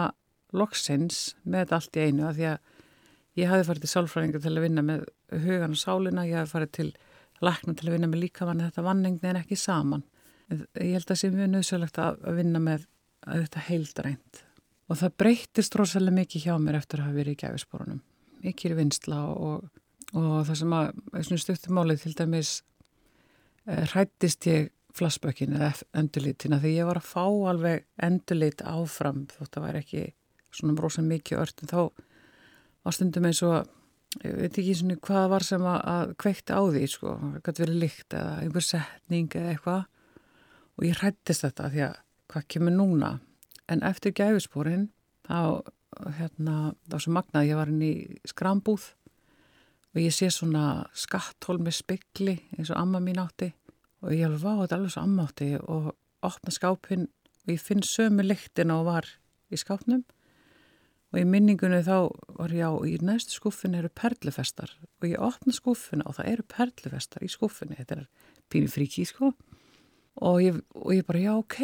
loksins með allt í einu að því að ég hafi farið til sálfræðingar til að vinna með hugan og sálina, ég hafi farið til lækna til að vinna með líkamann, þetta vannengni en ekki saman. Ég held að það sé mjög nöðsölegt að vinna með að þetta heildrænt. Og það breytist rosalega mikið hjá mér eftir að hafa verið í gæfisporunum. Mikið í vinsla og, og það sem að, stuttumálið til dæmis, hrættist ég flassbökinu eða endurlitina því ég var að fá alveg endurlit áfram þótt að væri ekki svona brosa mikið ört en þá var stundum eins og ég veit ekki svona hvað var sem að, að kveikti á því sko, gæti verið lykt eða einhver setning eða eitthvað. Og ég hrættist þetta því að hvað kemur núna? En eftir gæfisporin þá hérna, þá sem magnað ég var inn í skrambúð og ég sé svona skatthól með spikli eins og amma mín átti. Og ég alveg vá, þetta er alveg svo amma átti. Og opna skápinn og ég finn sömu lyktina og var í skápnum og í minningunni þá var ég á í næstu skúffin eru perlufestar. Og ég opna skúffina og það eru perlufestar í skúffinni, þetta er pínu fríki sko. Og ég, og ég bara já ok.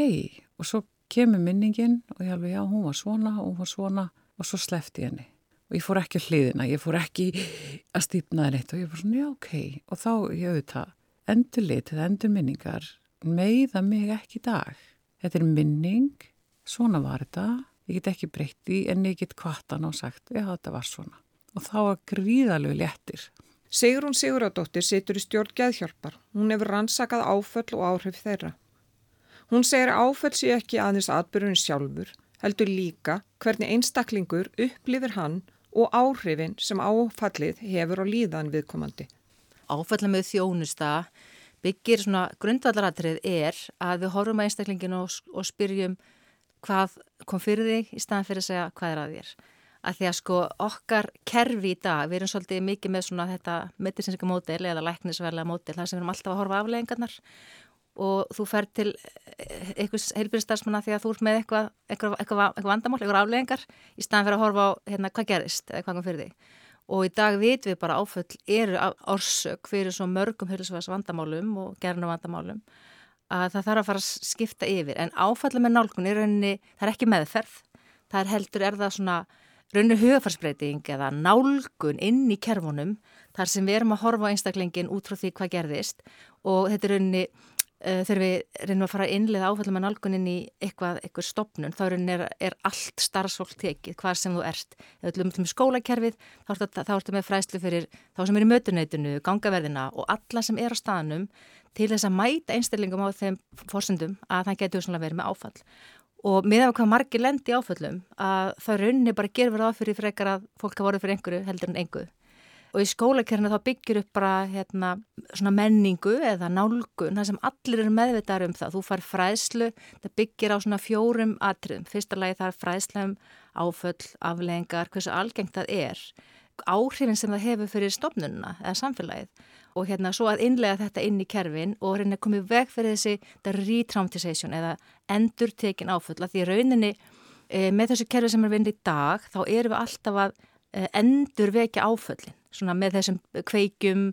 Og svo kemur minningin og ég alveg já hún var svona og hún var svona. Og svo slefti ég henni. Og ég fór ekki hliðina, ég fór ekki að stýpna neitt. Og ég bara svona já ok. Og þá ég auðvitað endurlit eða endurminningar meiða mig ekki í dag. Þetta er minning, svona var þetta ég get ekki breytt í en ég get kvartan og sagt já þetta var svona og þá var gríðalegu léttir Sigrún Siguradóttir situr í stjórn geðhjálpar. Hún hefur rannsakað áföll og áhrif þeirra. Hún segir áföll sé ekki aðeins atbyrjun sjálfur, heldur líka hvernig einstaklingur upplifir hann og áhrifin sem áfallið hefur á líðan viðkomandi. áfalla með þjónusta byggir svona grundvallaratrið er að við horfum að einstaklinginu og, og spyrjum hvað kom fyrir þig í staðan fyrir að segja hvað er að þér. Að því að sko okkar kerfi í dag, við erum svolítið mikið með svona þetta medicinska módel eða læknisverlega módel, þar sem við erum alltaf að horfa afleggingarnar og þú fer til einhvers heilbyrðistarsmanna því að þú ert með eitthvað, eitthvað, eitthvað, eitthvað vandamál, eitthvað afleggingar í staðan fyrir að horfa á hérna, hvað gerist eða hvað kom fyrir þig. Og í dag vitum við bara áföll eru orsök fyrir svo mörgum hulsvæðs vandamálum og gerna vandamálum að það þarf að fara að skipta yfir. En áfalla með nálgun er rauninni, það er ekki meðferð, það er heldur, er það svona rauninni hugafarsbreyting eða nálgun inn í kerfunum þar sem við erum að horfa á einstaklingin út frá því hvað gerðist og þetta er rauninni uh, þegar við reynum að fara að innlega áfalla með nálgunin í eitthvað, eitthvað stopnun, þá er, er, er allt starfsfólk tekið, hvað sem þú ert. Ef við ætlum skólakerfið, þá ertu, þá ertu með fræslu fyrir þá sem er í mötuneytinu, gangaverðina og alla sem er á staðnum til þess að mæta einstellingum á þeim fórsendum að það getur svona verið með áfall. Og með af hvað margir lendi áföllum að það rauninni bara gerur verið áfyrir frekar að fólk hafa voruð fyrir einhverju heldur en einhverju og í skólakerna þá byggir upp bara hérna, svona menningu eða nálgun, það sem allir eru meðvitaðar um það. Þú far fræðslu, það byggir á svona fjórum atriðum. Fyrsta lagi það er fræðsla um áföll, aflengar, hversu algengt það er. Áhrifin sem það hefur fyrir stofnununa eða samfélagið og hérna svo að innlega þetta inn í kerfin og koma í veg fyrir þessi retraumatization eða endur tekin áföll. Því rauninni e, með þessu kerfi sem er vind í dag þá erum við alltaf að e, endur vekja áföllin svona með þessum kveikjum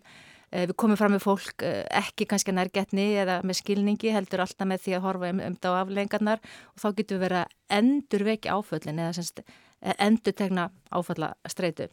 við komum fram með fólk ekki kannski nærgetni eða með skilningi heldur alltaf með því að horfa um, um þetta á aflengarnar og þá getur við verið að endur vekja áföllin eða semst, endur tegna áfalla streitu.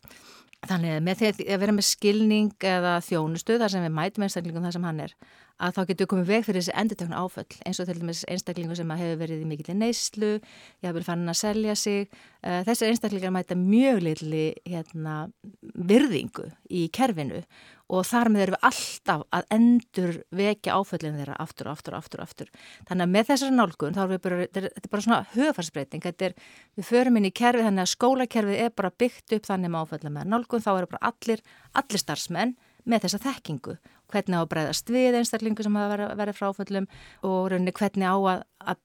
Þannig að með því að vera með skilning eða þjónustu þar sem við mætum einstaklingum þar sem hann er að þá getur komið veg fyrir þessi endutöknu áföll eins og til dæmis einstaklingu sem hefur verið í mikill neyslu, ég hafi verið fannin að selja sig. Þessi einstaklingar mæta mjög litli hérna, virðingu í kerfinu og þar með erum við alltaf að endur vekja áföllin þeirra aftur og aftur og aftur, aftur. Þannig að með þessari nálgun þá er við bara, þetta er bara svona höfarsbreyting, þetta er, við förum inn í kerfi þannig að skólakerfið er bara byggt upp þannig með áföllin með nálgun, þá eru bara allir, allir starfsmenn með þessa þekkingu, hvernig á að breyðast við einstaklingu sem hafa verið frá áföllum og rauninni hvernig á að, að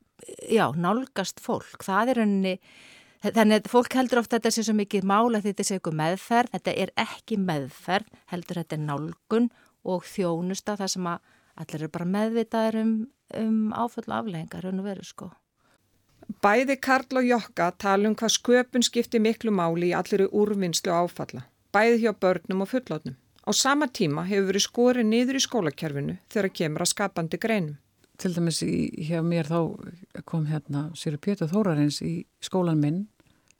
já, nálgast fólk, það er rauninni Þannig að fólk heldur ofta þetta sé svo mikið mála því þetta sé eitthvað meðferð, þetta er ekki meðferð, heldur þetta er nálgun og þjónusta þar sem að allir eru bara meðvitaður um, um áföll afleggingar, raun og veru sko. Bæði Karl og Jokka tala um hvað sköpun skiptir miklu máli í allir úrvinnslu áfalla, bæði hjá börnum og fullotnum. Á sama tíma hefur verið skorið niður í skólakerfinu þegar kemur að skapandi greinum. Til dæmis í, hjá mér þá kom hérna Sýru Pétur Þórarins í skólan minn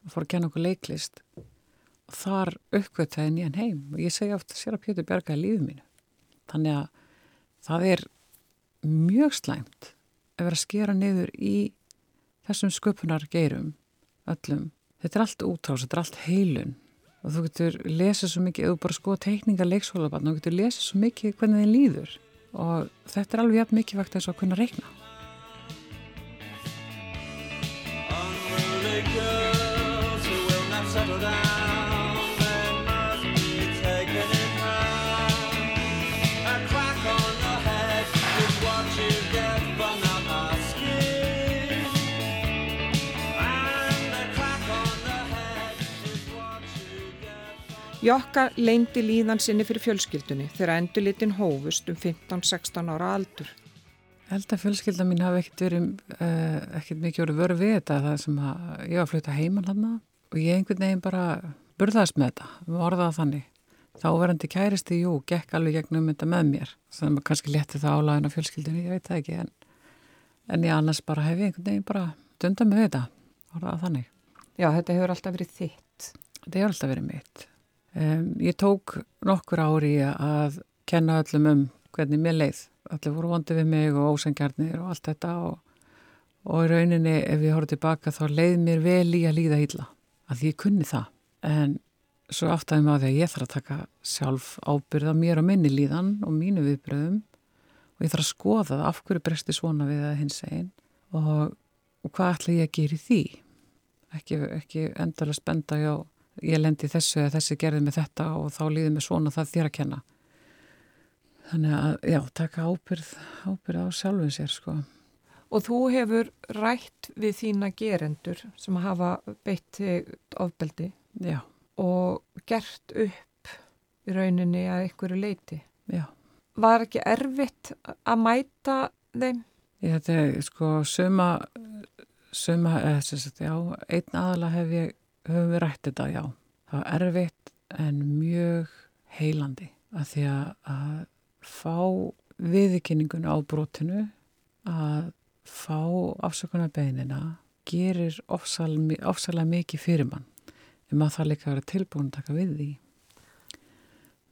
og fór að kenna okkur leiklist og þar uppkvötaði nýjan heim og ég segja ofta Sýru Pétur bjargaði lífið mínu. Þannig að það er mjög slæmt að vera að skera niður í þessum sköpunar geirum öllum. Þetta er allt útrás, þetta er allt heilun og þú getur lesið svo mikið, þú bara skoða teikningar leikskólabarn og getur lesið svo mikið hvernig þið líður og þetta er alveg jafn mikið vakt þess að kunna reikna. Jokka leyndi líðan sinni fyrir fjölskyldunni þegar endurlitin hófust um 15-16 ára aldur. Held að fjölskylda mín hafi ekkert verið, uh, ekkert mikið verið vörð við þetta það sem að ég var að fluta heimann hann og ég einhvern veginn bara burðaðist með þetta, við orðaða þannig. Þá verandi kæristi, jú, gekk alveg gegnum þetta með mér, sem að kannski leti það álæðin á fjölskyldunni, ég veit það ekki, en, en ég annars bara hef ég einhvern veginn bara dundað með þetta, orðaða þannig. Já, þetta hefur alltaf verið þitt. Þetta hefur alltaf verið mitt. Um, ég tók nokkur ári að kenna öllum um hvernig mér leið. Allir voru vondið við mig og ósengjarnir og allt þetta og, og í rauninni ef ég horfði tilbaka þá leið mér vel í að líða hýlla. Að ég kunni það. En svo áttaði mig á því að ég þarf að taka sjálf ábyrða mér og minni líðan og mínu viðbröðum og ég þarf að skoða það af hverju bresti svona við að hins einn og, og hvað ætla ég að gera í því? Ekki, ekki endalega spenda já, ég lendi þessu eða þessi gerði með þetta og þá líði mig svona það þér að kenna. Þannig að, já, taka ábyrð, ábyrð á sjálfum sér, sko. Og þú hefur rætt við þína gerendur sem hafa beitt ofbeldi Já, og gert upp í rauninni að einhverju leiti. já. Var ekki erfitt að mæta þeim? Ég þetta er, sko, suma, suma, eða, sem sagt, já, einn aðala hef ég, höfum við rætt þetta, já. Það var erfitt en mjög heilandi að því að, fá viðkynningun á brotinu, að fá afsökunar beinina, gerir ofsal, ofsalega mikið fyrir mann. En maður þarf líka að vera tilbúin að taka við því.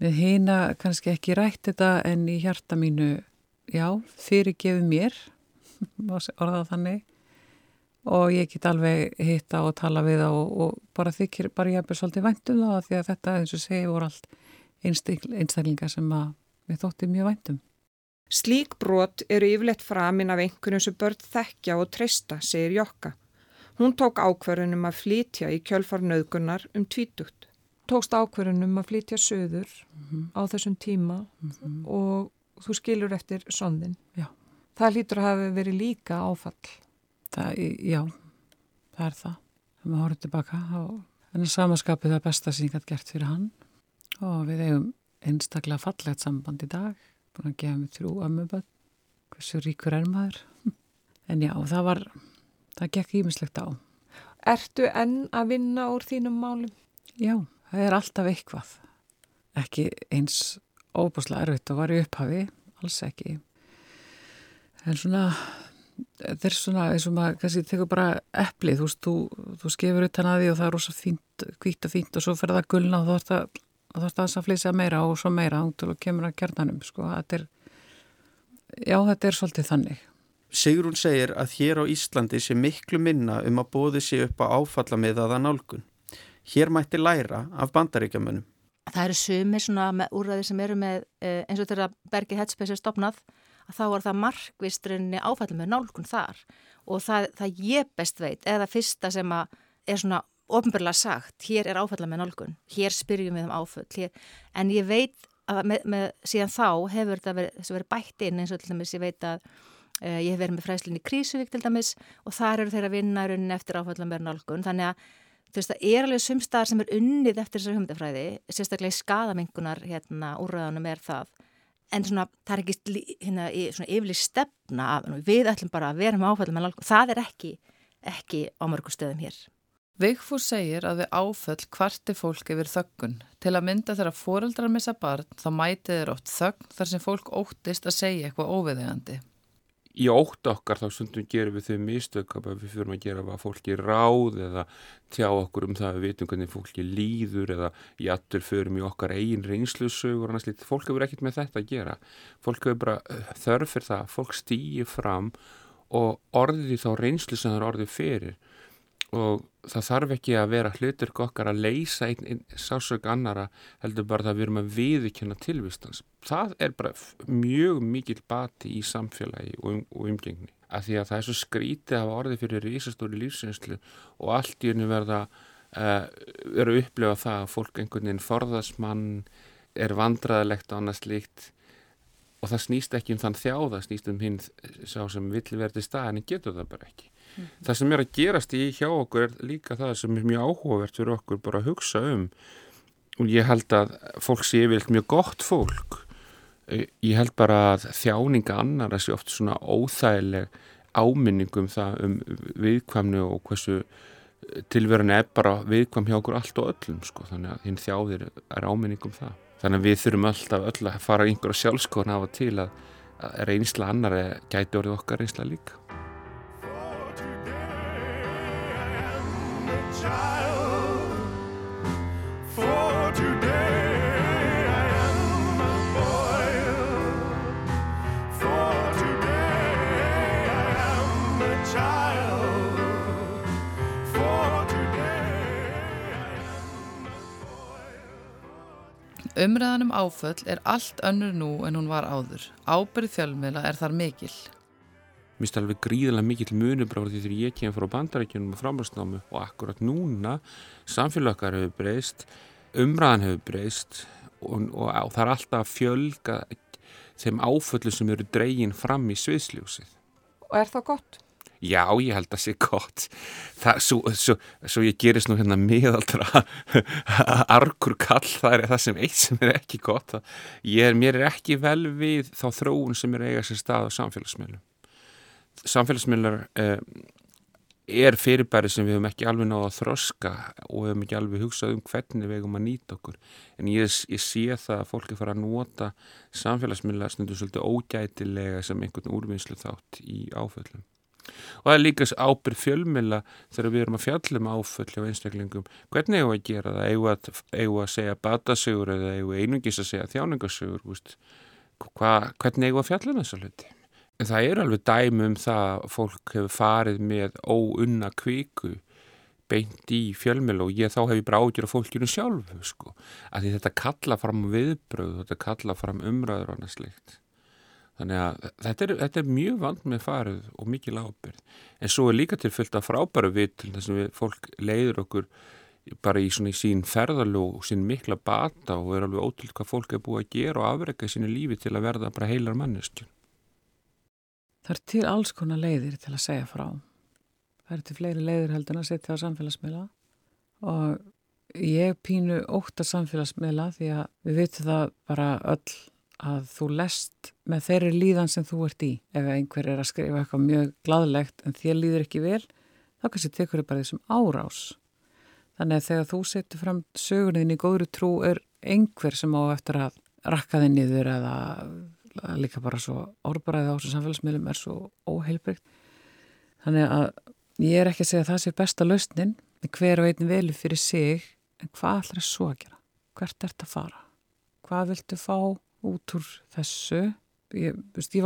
Við hýna kannski ekki rætt þetta en í hjarta mínu, já, fyrirgefi mér, má se- orða það þannig, og ég get alveg hitta og tala við það og, og bara þykir, bara ég er svolítið væntum það því að þetta, eins og segi, voru allt einstakl- einstaklingar sem að við þótti mjög væntum. Slík brot eru yfirleitt framin af einhverjum sem börn þekkja og treysta, segir Jokka. Hún tók ákvörðunum að flytja í kjölfarnauðgunar um tvítugt. Tókst ákvörðunum að flytja söður á þessum tíma og þú skilur eftir sondin. Já. Það hlýtur að hafa verið líka áfall. Það, já, það er það. Það maður horfður tilbaka og en samaskapið það besta sem ég gætt gert fyrir hann. Og við eigum einstaklega fallegt samband í dag búin að gefa mig þrjú ömmuböld hversu ríkur er maður? En já, það var það gekk ímislegt á. Ertu enn að vinna úr þínum málum? já, það er alltaf eitthvað. Ekki eins óbúslega erfitt og var í upphafi alls ekki. En svona þetta er svona eins og maður kannski tekur bara eplið, þú veist, þú, þú skefur utan að því og það er rosa fínt, hvítt og fínt og svo fer það að gulna og þú ert að þú ert að flýsa meira og svo meira og til að kemur að kjarnanum, sko, þetta er já, þetta er svolítið þannig Sigrún segir að hér á Íslandi sé miklu minna um að bóði sé upp á áfallamiðaða nálgun. Hér mætti læra af bandaríkjamunum. Það eru sumir svona með úrræði sem eru með, eh, eins og þetta Bergi Headspace er stopnað, að þá er það markvistrinni áfællum með nálgun þar. Og það, það ég best veit, eða fyrsta sem að er svona ofnbörlega sagt, hér er áfællum með nálgun, hér spyrjum við um áföll, hér, en ég veit að með, með, síðan þá hefur þetta verið, verið bætt inn eins og til dæmis ég veit að uh, ég hef verið með fræslinni Krísuvík til dæmis og þar eru þeirra vinnarunni eftir áfællum með nálgun, þannig að þú veist, það er alveg sumstaðar sem er unnið eftir þessari humdafræði, sérstaklega í skadamingunar hérna úrræðanum er það en svona, það er ekki hérna, svona yfirlið stefna af, við ætlum bara að vera með áfællum með nálgun, það er ekki ekki á mörgum stöðum hér Vigfús segir að við áföll kvarti fólk yfir þöggun. Til að mynda þegar foreldrar missa barn þá mæti þeir oft þögn þar sem fólk óttist að segja eitthvað óviðegandi. Í ótt okkar þá stundum gerum við þau mistök að við fyrir að gera að fólki ráð eða tjá okkur um það að við vitum hvernig fólki líður eða í allur förum í okkar eigin reynslusögur og annars lítið. Fólk hefur ekkert með þetta að gera. Fólk hefur bara uh, þörf fyrir það að fólk stýi fram og orðið þá reynslu sem það er orðið fyrir og það þarf ekki að vera hlutur okkar að leysa einn, einn sásök annara heldur bara það að við erum að viðkjöna tilvistans. Það er bara mjög mikil bati í samfélagi og, um, og umgengni. Af því að það er svo skrítið að hafa orðið fyrir rísastóri lífsinslu og allt í hennu verða uh, eru að upplifa það að fólk einhvern veginn forðasmann er vandraðilegt á annars líkt og það snýst ekki um þann þjá, það snýst um hinn sá sem vill verði stað en getur það bara ekki. Það sem er að gerast í hjá okkur er líka það sem er mjög áhugavert fyrir okkur bara að hugsa um og ég held að fólk sé yfirleitt mjög gott fólk Eh, ég held bara að þjáninga annar að sé oft svona óþægileg áminningum það um viðkvæmni og hversu tilverun er bara viðkvæm hjá okkur allt og öllum sko, þannig að hinn þjáðir er áminningum það. Þannig að við þurfum alltaf öll að fara einhverja sjálfskoðan af og til að, að reynsla annar gæti orðið okkar reynsla líka. Um áföll er allt önnur nú en hún var áður. Ábyrð fjölmiðla er þar mikil. Finnst alveg gríðilega mikill frá því þegar ég kem frá bandarækjunum og framhansnámu og akkurat núna samfélagar hefur breyst, umræðan hefur breyst og, og, og það er alltaf að fjölga þeim áföllu sem eru dregin fram í sviðsljósið. Og er það gott? Já, ég held að það sé gott. Það, svo, svo, svo ég gerist nú hérna miðaldra argur kall, það er það sem eitt sem er ekki gott. Ég er, mér er ekki vel við þá þróun sem er eiga sér stað á samfélagsmiðlum. Samfélagsmiðlar eh, er fyrirbæri sem við höfum ekki alveg náða að þroska og við höfum ekki alveg hugsað um hvernig við höfum að nýta okkur. En ég, ég sé það að fólki fara að nota samfélagsmiðlar stundu svolítið ógætilega sem einhvern úrvinnslu þátt í áföllum. Og það er líka ábyrð fjölmila þegar við erum að fjallum áföll á einstaklingum. Hvernig eigum við að gera það? Eigum við að, eigum við að segja batasögur eða eigum við einungis að segja þjáningasögur? Hva, hvernig eigum við að fjalla um þessa hluti? En það er alveg dæmi um það að fólk hefur farið með óunna kviku beint í fjölmjölu og ég þá hef ég bara ágjur af fólkinu sjálfu sko. Að þetta kalla fram viðbröð, þetta kalla fram umræður og annað slikt. Þannig að þetta er, þetta er mjög vand með farið og mikil ábyrð. En svo er líka til fullt af frábæru vitt til þess að við, fólk leiður okkur bara í í sín ferðalög og sín mikla bata og er alveg ótrúlega hvað fólk er búið að gera og afreika í sínu lífi til að verða bara heilar manneskjum. Það er til alls konar leiðir til að segja frá. Það er til fleiri leiðir heldur en að setja á samfélagsmiðla og ég pínu óta samfélagsmiðla því að við vitum það bara öll að þú lest með þeirri líðan sem þú ert í. Ef einhver er að skrifa eitthvað mjög gladlegt en þér líður ekki vel, þá kannski tekur þau bara þessum árás. Þannig að þegar þú setur fram sögurinn í góðru trú er einhver sem á eftir að rakka þið niður eða líka bara svo orðbaraðið á þessu samfélagsmiðlum er svo óheilbrygt. Þannig að ég er ekki að segja að það sé besta lausnin, hver og einn velu fyrir sig, en hvað ætlar það svo að gera? Hvert ert að fara? Hvað viltu fá út úr þessu? Ég,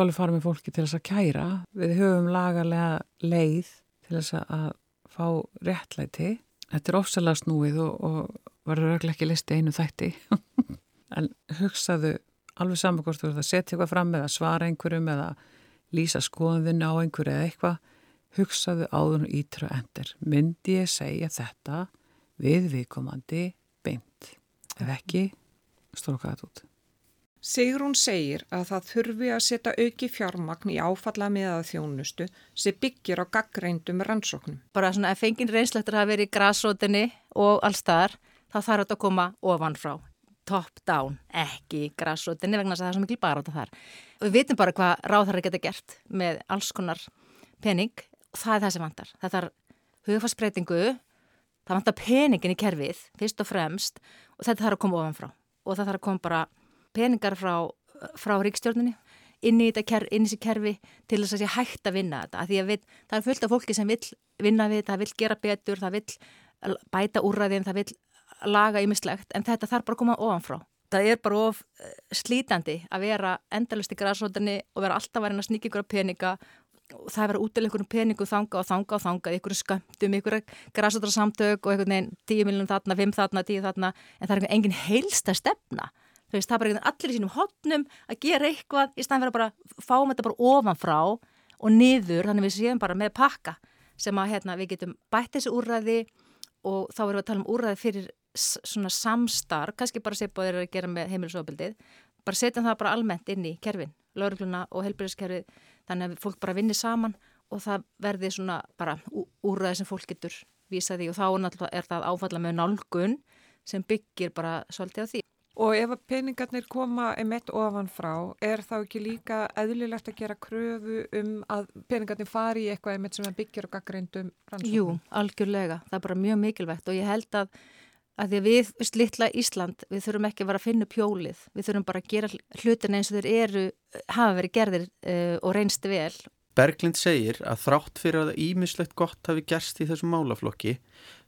að fara með fólki til þess að kæra. Við höfum lagarlega leið til þess að fá réttlæti. Þetta er ofsalega snúið og, og verður öll ekki listi einu þætti. en hugsaðu alveg saman hvort þú ert að setja eitthvað fram eða svara einhverjum eða lýsa skoðinu á einhverju eða eitthvað hugsaðu áður og ítra endur myndi ég segja þetta við viðkomandi beint? Ef ekki, stróka þetta út. Sigrún segir að það þurfi að setja auki fjármagn í áfalla meðað þjónustu sem byggir á gaggreindum rannsóknum. Bara svona ef fengin reynslöktur hafa verið í grassrótinni og allstaðar, þá þarf þetta að koma ofan frá top down, ekki í grassrótinni vegna þess að það er svo mikil baráta þar. Við vitum bara hvað ráðhæri geta gert með alls konar pening það er það sem vantar. Það er hugfarsbreytingu, það vantar peningin í kerfið, fyrst og fremst og þetta þarf að koma ofan frá og það þarf að koma bara peningar frá, frá ríkstjórnunni inn í, þessi kerfi til þess að sé hægt að vinna þetta. Að að við, það er fullt af fólki sem vil vinna við þetta, það vil gera betur, það vil bæta úrræðin, það vil laga ymmislegt en þetta þarf bara að koma ofanfrá. Það er bara of slítandi að vera endalust í græsóttinni og vera alltaf að vera að sníkja ykkur peninga og það er að útilega ykkur peningu þanga og þanga og þanga, ykkur skömmtum, ykkur græsóttra samtök og einhvern veginn 10 miljonum þarna, 5 þarna, 10 þarna en það er einhvern engin heilsta stefna. Veist, það er bara allir í sínum hotnum að gera eitthvað í staðan að bara fáum þetta bara ofanfrá og niður þannig við séum bara með pakka sem að hérna, við getum bætt þessi úrræði og þá erum við að tala um úrræði fyrir svona samstarf, kannski bara sér báðir að gera með heimilisofbildið, bara setja það bara almennt inn í kerfin, laurugluna og helbriðskerfið, þannig að fólk bara vinni saman og það verði svona bara úrræði sem fólk getur vísaði og þá er það áfalla með nálgun sem byggir bara svolítið á því. Og ef að peningarnir koma einmitt ofan frá, er þá ekki líka eðlilegt að gera kröfu um að peningarnir fari í eitthvað einmitt sem að byggja og gaggreindum rannsóknum? Jú, algjörlega. Það er bara mjög mikilvægt og ég held að, að því að við, veist, litla Ísland, við þurfum ekki að vera að finna pjólið. Við þurfum bara að gera hlutin eins og þeir eru, hafa verið gerðir uh, og reynst vel. Berglind segir að þrátt fyrir að ímislegt gott hafi gerst í þessum málaflokki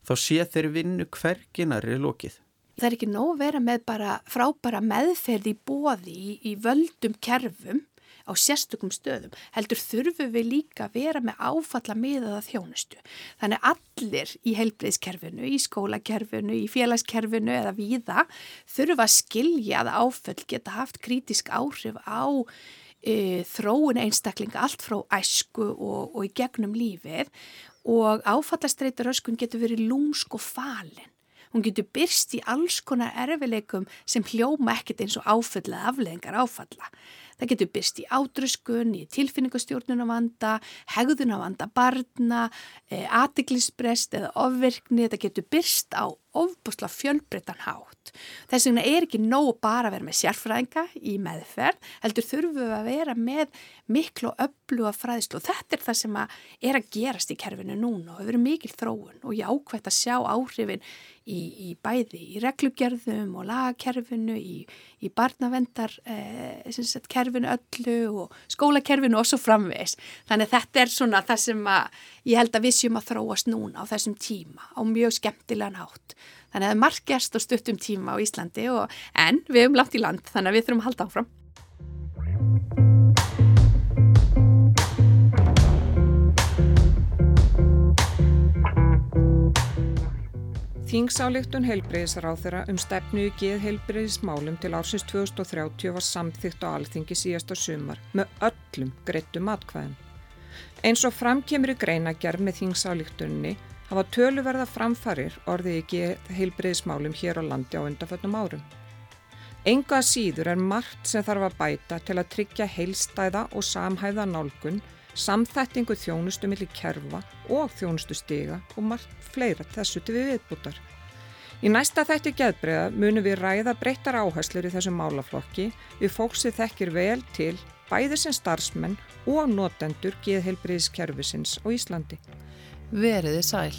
þá sé þeir vinnu hverginari lokið. Það er ekki nóg að vera með bara frábæra meðferð í bóði í, í völdum kerfum á sérstökum stöðum. Heldur þurfum við líka að vera með áfalla miðaða þjónustu. Þannig allir í heilbreyðskerfinu, í skólakerfinu, í félagskerfinu eða víða þurfa að skilja að áföll geta haft krítisk áhrif á e, þróun einstaklinga allt frá æsku og, og í gegnum lífið og áfallastreitur öskun getur verið lúmsk og falin. Hún getur byrst í alls konar erfileikum sem hljóma ekkert eins og áföll eða afleðingar áfalla. Það getur byrst í ádröskun, í tilfinningastjórnunavanda, hegðunavanda barna, e, atiklisbrest eða ofvirkni. Það getur byrst á ofbúsla fjölbreytan hátt. Þess vegna er ekki nóg bara að vera með sérfræðinga í meðferð, heldur þurfum við að vera með miklu og öfluga fræðslu og þetta er það sem að er að gerast í kerfinu núna og hefur mikil þróun og ég ákvæmt að sjá áhrifin í, í bæði í reglugerðum og lagakerfinu, í, í barnavendar eh, öllu og skólakerfinu og svo framvegs. Þannig að þetta er svona það sem að ég held að við séum að þróast núna á þessum tíma á mjög skemmtilegan hátt. Þannig að það er margt gerst og stuttum tíma á Íslandi og, en við hefum langt í land þannig að við þurfum að halda áfram. Þingsáleiktun heilbreyðisráþura um stefnu í geð heilbreyðismálum til ársins 2030 var samþygt á alþingi síðasta sumar með öllum greittum atkvæðum. Eins og framkemur í greinagerð með þingsáleiktunni hafa töluverða framfarir orðið geð heilbreyðismálum hér á landi á undanföllum árum. Enga síður er margt sem þarf að bæta til að tryggja heilstæða og samhæða nálgun, samþættingu þjónustu millir kerfa og þjónustu stiga og margt fleira þessu til við viðbútar. Í næsta þætti geðbreiða munum við ræða breyttar áherslur í þessum málaflokki við fólksið þekkir vel til bæði sem starfsmenn og notendur geðheilbreyðiskerfisins á Íslandi. Veriði sæl.